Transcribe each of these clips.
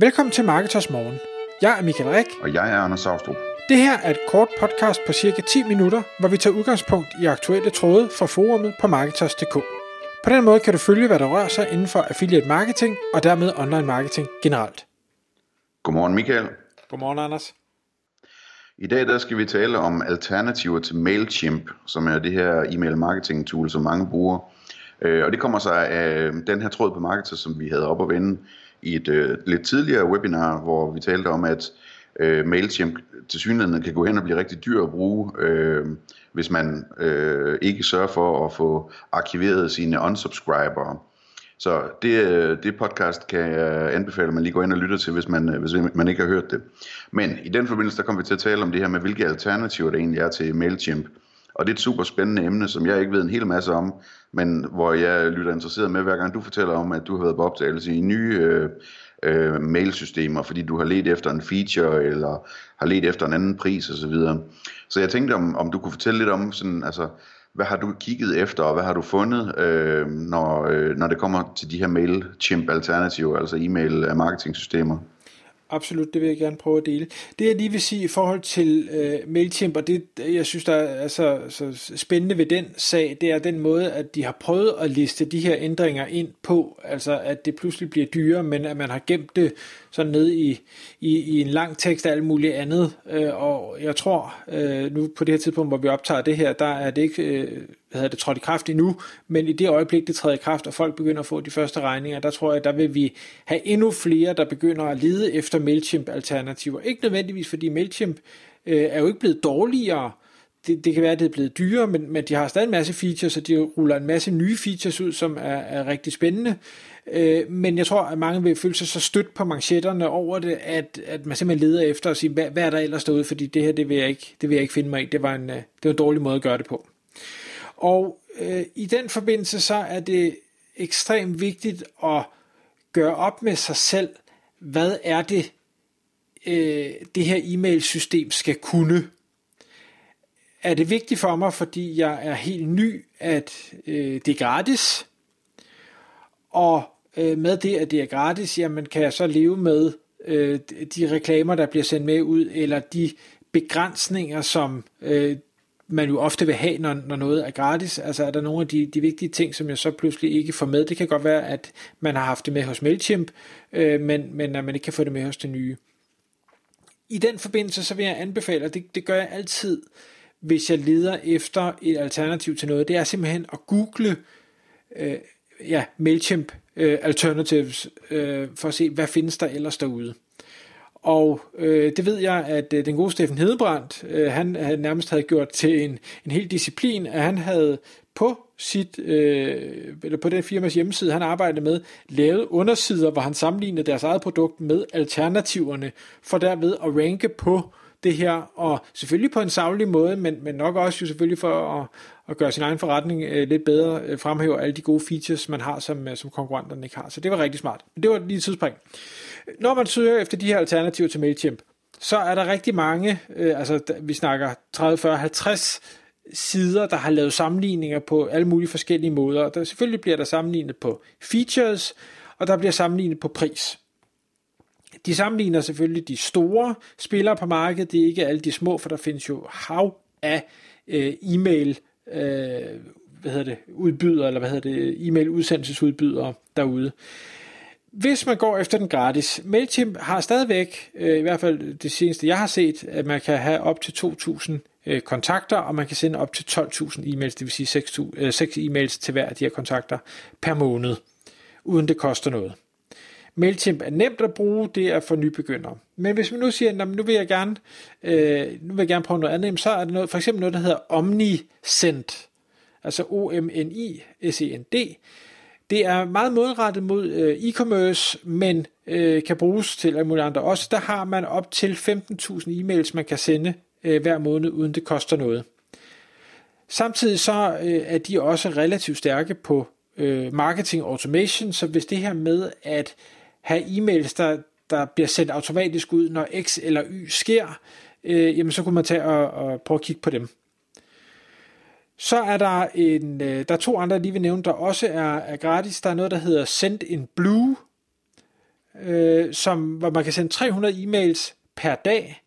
Velkommen til Marketers Morgen. Jeg er Michael Rik. Og jeg er Anders Saustrup. Det her er et kort podcast på cirka 10 minutter, hvor vi tager udgangspunkt i aktuelle tråde fra forumet på Marketers.dk. På den måde kan du følge, hvad der rører sig inden for affiliate marketing og dermed online marketing generelt. Godmorgen Michael. Godmorgen Anders. I dag der skal vi tale om alternativer til MailChimp, som er det her e-mail marketing tool, som mange bruger. Øh, og det kommer sig af den her tråd på markedet, som vi havde op at vende i et øh, lidt tidligere webinar, hvor vi talte om, at øh, MailChimp til synligheden kan gå hen og blive rigtig dyr at bruge, øh, hvis man øh, ikke sørger for at få arkiveret sine unsubscribere. Så det, øh, det podcast kan jeg anbefale, at man lige går ind og lytter til, hvis man, øh, hvis man ikke har hørt det. Men i den forbindelse, der kommer vi til at tale om det her med, hvilke alternativer der egentlig er til MailChimp. Og det er et super spændende emne, som jeg ikke ved en hel masse om, men hvor jeg lytter interesseret med, hver gang du fortæller om, at du har været på optagelse i nye øh, øh, mailsystemer, fordi du har let efter en feature, eller har let efter en anden pris osv. Så, så jeg tænkte, om, om du kunne fortælle lidt om, sådan, altså, hvad har du kigget efter, og hvad har du fundet, øh, når, øh, når det kommer til de her MailChimp-alternativer, altså e-mail-marketing-systemer? Absolut, det vil jeg gerne prøve at dele. Det jeg lige vil sige i forhold til øh, MailChimp, og det jeg synes, der er så, så spændende ved den sag, det er den måde, at de har prøvet at liste de her ændringer ind på, altså at det pludselig bliver dyrere, men at man har gemt det sådan ned i, i, i en lang tekst og alt muligt andet. Øh, og jeg tror, øh, nu på det her tidspunkt, hvor vi optager det her, der er det ikke... Øh, hvad hedder det, trådt i kraft endnu, men i det øjeblik, det træder i kraft, og folk begynder at få de første regninger, der tror jeg, der vil vi have endnu flere, der begynder at lede efter MailChimp-alternativer. Ikke nødvendigvis, fordi MailChimp øh, er jo ikke blevet dårligere, det, det kan være, at det er blevet dyrere, men, men de har stadig en masse features, og de ruller en masse nye features ud, som er, er rigtig spændende. Øh, men jeg tror, at mange vil føle sig så stødt på manchetterne over det, at, at man simpelthen leder efter og siger, hvad, hvad er der ellers derude, fordi det her, det vil jeg ikke, det vil jeg ikke finde mig i. Det var en, øh, det var en dårlig måde at gøre det på. Og øh, i den forbindelse så er det ekstremt vigtigt at gøre op med sig selv, hvad er det, øh, det her e-mail-system skal kunne. Er det vigtigt for mig, fordi jeg er helt ny, at øh, det er gratis, og øh, med det, at det er gratis, jamen kan jeg så leve med øh, de reklamer, der bliver sendt med ud, eller de begrænsninger, som øh, man jo ofte vil have, når, når noget er gratis. Altså er der nogle af de, de vigtige ting, som jeg så pludselig ikke får med. Det kan godt være, at man har haft det med hos MailChimp, øh, men, men at man ikke kan få det med hos det nye. I den forbindelse, så vil jeg anbefale, og det, det gør jeg altid, hvis jeg leder efter et alternativ til noget, det er simpelthen at google øh, ja, MailChimp øh, alternatives, øh, for at se, hvad findes der ellers derude. Og øh, det ved jeg, at øh, den gode Steffen Hedebrandt, øh, han havde nærmest havde gjort til en, en hel disciplin, at han havde på sit, øh, eller på den firmas hjemmeside, han arbejdede med, lavet undersider, hvor han sammenlignede deres eget produkt med alternativerne, for derved at ranke på det her, og selvfølgelig på en savlig måde, men, men nok også jo selvfølgelig for at, at gøre sin egen forretning øh, lidt bedre, øh, fremhæve alle de gode features, man har, som, øh, som konkurrenterne ikke har. Så det var rigtig smart. Men det var lige et tidsspring. Når man søger efter de her alternativer til MailChimp, så er der rigtig mange, øh, altså vi snakker 30, 40, 50 sider, der har lavet sammenligninger på alle mulige forskellige måder. Der, selvfølgelig bliver der sammenlignet på features, og der bliver sammenlignet på pris. De sammenligner selvfølgelig de store spillere på markedet, det er ikke alle de små, for der findes jo hav af øh, e-mail øh, hvad hedder det, udbydere, eller hvad hedder det, e-mail udsendelsesudbydere derude. Hvis man går efter den gratis, MailChimp har stadigvæk, øh, i hvert fald det seneste jeg har set, at man kan have op til 2.000 øh, kontakter, og man kan sende op til 12.000 e-mails, det vil sige 6, øh, 6 e-mails til hver af de her kontakter per måned, uden det koster noget. MailChimp er nemt at bruge, det er for nybegyndere. Men hvis man nu siger, at nu vil jeg gerne, øh, nu vil jeg gerne prøve noget andet, så er det noget, for eksempel noget, der hedder OmniSend, altså O-M-N-I-S-E-N-D. Det er meget målrettet mod øh, e-commerce, men øh, kan bruges til alle mulige andre også. Der har man op til 15.000 e-mails, man kan sende øh, hver måned, uden det koster noget. Samtidig så øh, er de også relativt stærke på øh, marketing automation, så hvis det her med at have e-mails, der, der bliver sendt automatisk ud, når X eller Y sker, øh, jamen så kunne man tage og, og prøve at kigge på dem. Så er der en, øh, der er to andre, lige vil nævne, der også er, er gratis. Der er noget, der hedder Send in Blue. øh, som, hvor man kan sende 300 e-mails per dag,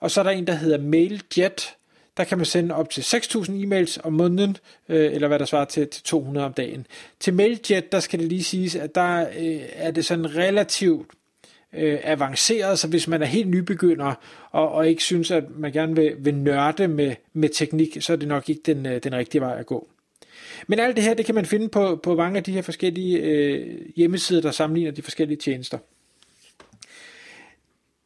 og så er der en, der hedder MailJet, der kan man sende op til 6.000 e-mails om måneden, øh, eller hvad der svarer til, til 200 om dagen. Til MailJet, der skal det lige siges, at der øh, er det sådan relativt øh, avanceret, så hvis man er helt nybegynder, og, og ikke synes, at man gerne vil, vil nørde med, med teknik, så er det nok ikke den, øh, den rigtige vej at gå. Men alt det her, det kan man finde på, på mange af de her forskellige øh, hjemmesider, der sammenligner de forskellige tjenester.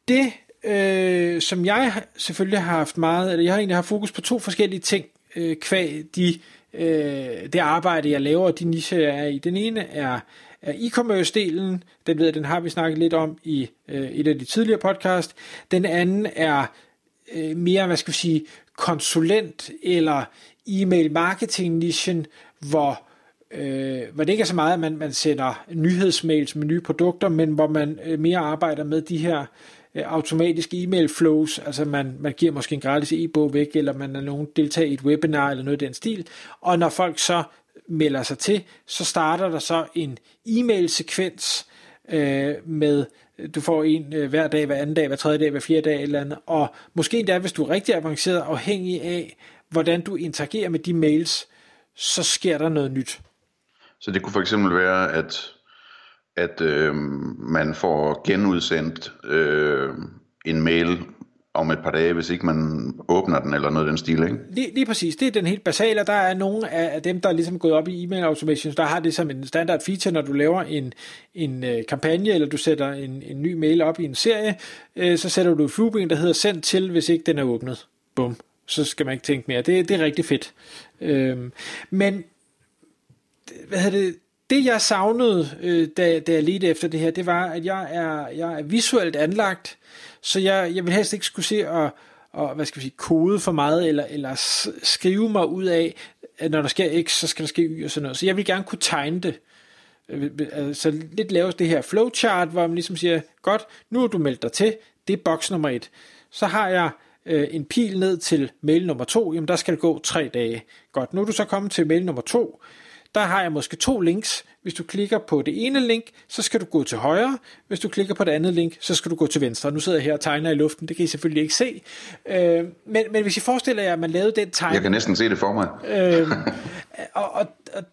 Det, øh, som jeg selvfølgelig har haft meget, eller jeg har egentlig haft fokus på to forskellige ting, øh, kvæg de, øh, det arbejde, jeg laver, og de nischer, jeg er i. Den ene er, er e-commerce-delen, den ved jeg, den har vi snakket lidt om i øh, et af de tidligere podcast. Den anden er øh, mere, hvad skal vi sige, konsulent eller e-mail marketing nichen, hvor øh, hvor det ikke er så meget, at man, man sender nyhedsmails med nye produkter, men hvor man øh, mere arbejder med de her Øh, automatisk automatiske e-mail flows, altså man, man giver måske en gratis e-bog væk, eller man er nogen deltager i et webinar eller noget i den stil, og når folk så melder sig til, så starter der så en e-mail sekvens øh, med du får en øh, hver dag, hver anden dag, hver tredje dag, hver fjerde dag eller andet, og måske endda, hvis du er rigtig avanceret, afhængig af, hvordan du interagerer med de mails, så sker der noget nyt. Så det kunne for eksempel være, at, at øh, man får genudsendt øh, en mail om et par dage, hvis ikke man åbner den eller noget af den stil, ikke? Lige, lige præcis, det er den helt basale, der er nogle af dem, der er ligesom gået op i e-mail automation, der har det som en standard feature, når du laver en, en uh, kampagne, eller du sætter en, en ny mail op i en serie, uh, så sætter du et flueben, der hedder send til, hvis ikke den er åbnet. Bum. Så skal man ikke tænke mere. Det, det er rigtig fedt. Uh, men hvad hedder det, det jeg savnede, øh, da, da jeg ledte efter det her, det var, at jeg er, jeg er visuelt anlagt, så jeg, jeg vil helst ikke skulle se og, og hvad skal vi sige, kode for meget, eller, eller skrive mig ud af, at når der sker X, så skal der ske Y og sådan noget. Så jeg vil gerne kunne tegne det. Øh, øh, øh, så lidt laves det her flowchart, hvor man ligesom siger, godt, nu er du meldt dig til, det er boks nummer et. Så har jeg øh, en pil ned til mail nummer to, jamen der skal det gå tre dage. Godt, nu er du så kommet til mail nummer to, der har jeg måske to links. Hvis du klikker på det ene link, så skal du gå til højre. Hvis du klikker på det andet link, så skal du gå til venstre. Nu sidder jeg her og tegner i luften, det kan I selvfølgelig ikke se. Øh, men, men hvis I forestiller jer, at man lavede den tegning... Jeg kan næsten se det for mig. Øh, og, og, og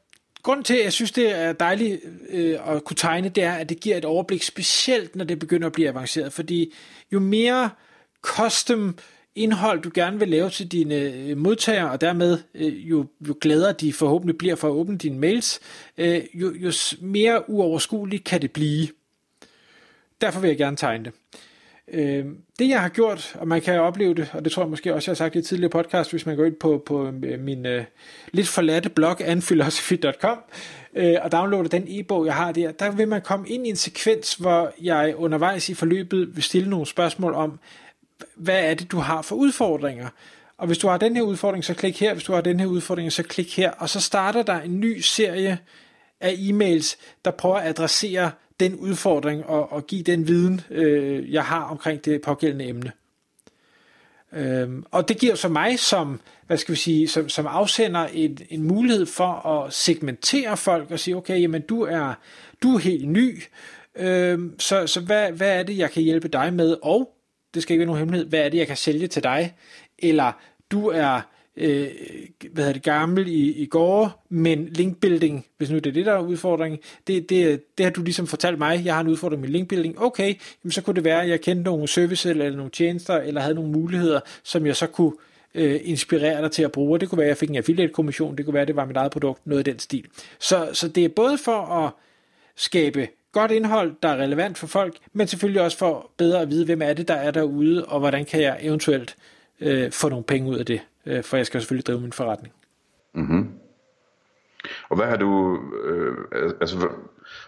grunden til, at jeg synes, det er dejligt øh, at kunne tegne, det er, at det giver et overblik, specielt når det begynder at blive avanceret. Fordi jo mere custom øh, indhold, du gerne vil lave til dine øh, modtagere, og dermed øh, jo, jo gladere de forhåbentlig bliver for at åbne dine mails, øh, jo, jo mere uoverskueligt kan det blive. Derfor vil jeg gerne tegne det. Øh, det jeg har gjort, og man kan opleve det, og det tror jeg måske også, jeg har sagt i et tidligere podcast, hvis man går ind på, på øh, min uh, lidt forladte blog, anphilosophy.com, uh, og downloader den e-bog, jeg har der, der vil man komme ind i en sekvens, hvor jeg undervejs i forløbet vil stille nogle spørgsmål om, hvad er det, du har for udfordringer. Og hvis du har den her udfordring, så klik her. Hvis du har den her udfordring, så klik her. Og så starter der en ny serie af e-mails, der prøver at adressere den udfordring og, og give den viden, øh, jeg har omkring det pågældende emne. Øhm, og det giver så mig som, hvad skal vi sige, som, som afsender en, en mulighed for at segmentere folk og sige, okay, jamen du er, du er helt ny, øhm, så, så hvad, hvad er det, jeg kan hjælpe dig med, og det skal ikke være nogen hemmelighed, hvad er det, jeg kan sælge til dig, eller du er øh, hvad hedder det, gammel i, i går, men linkbuilding, hvis nu det er det, der er udfordringen, det, det, det har du ligesom fortalt mig, jeg har en udfordring med linkbuilding, okay, jamen så kunne det være, at jeg kendte nogle services eller nogle tjenester, eller havde nogle muligheder, som jeg så kunne øh, inspirere dig til at bruge. Det kunne være, at jeg fik en affiliate-kommission, det kunne være, at det var mit eget produkt, noget af den stil. Så, så det er både for at skabe godt indhold, der er relevant for folk, men selvfølgelig også for bedre at vide, hvem er det, der er derude, og hvordan kan jeg eventuelt øh, få nogle penge ud af det, øh, for jeg skal selvfølgelig drive min forretning. Mm-hmm. Og hvad har du, øh, altså,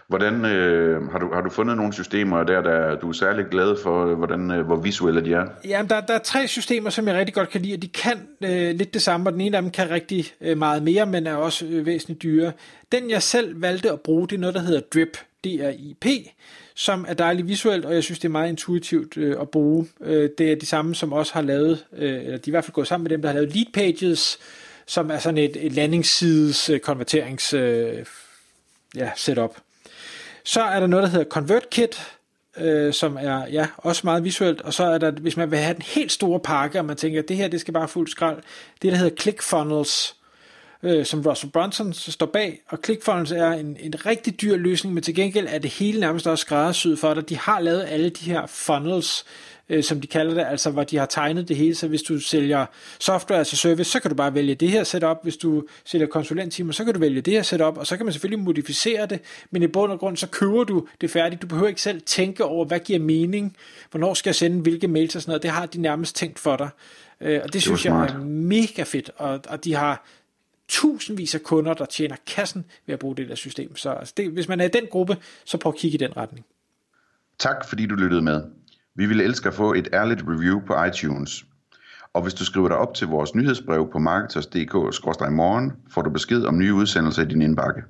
hvordan øh, har, du, har du fundet nogle systemer der, der du er særlig glad for, hvordan, øh, hvor visuelle de er? Jamen, der, der er tre systemer, som jeg rigtig godt kan lide, og de kan øh, lidt det samme, og den ene af dem kan rigtig øh, meget mere, men er også øh, væsentligt dyre. Den, jeg selv valgte at bruge, det er noget, der hedder Drip. DRIP, som er dejligt visuelt, og jeg synes, det er meget intuitivt øh, at bruge. Øh, det er de samme, som også har lavet, øh, eller de er i hvert fald gået sammen med dem, der har lavet Lead Pages, som er sådan et, et landingssides øh, konverterings øh, ja, setup. Så er der noget, der hedder ConvertKit, øh, som er ja, også meget visuelt, og så er der, hvis man vil have den helt store pakke, og man tænker, at det her det skal bare fuldt skrald, det der hedder ClickFunnels, øh, som Russell Brunson står bag, og ClickFunnels er en, en rigtig dyr løsning, men til gengæld er det hele nærmest også skræddersyet for dig. De har lavet alle de her funnels, øh, som de kalder det, altså hvor de har tegnet det hele, så hvis du sælger software as a service, så kan du bare vælge det her setup, hvis du sælger konsulenttimer, så kan du vælge det her setup, og så kan man selvfølgelig modificere det, men i bund og grund, så køber du det færdigt, du behøver ikke selv tænke over, hvad giver mening, hvornår skal jeg sende hvilke mails og sådan noget, det har de nærmest tænkt for dig, øh, og det, det synes jeg er mega fedt, og, og de har tusindvis af kunder, der tjener kassen ved at bruge det der system. Så altså det, hvis man er i den gruppe, så prøv at kigge i den retning. Tak fordi du lyttede med. Vi ville elske at få et ærligt review på iTunes. Og hvis du skriver dig op til vores nyhedsbrev på marketers.dk-morgen, får du besked om nye udsendelser i din indbakke.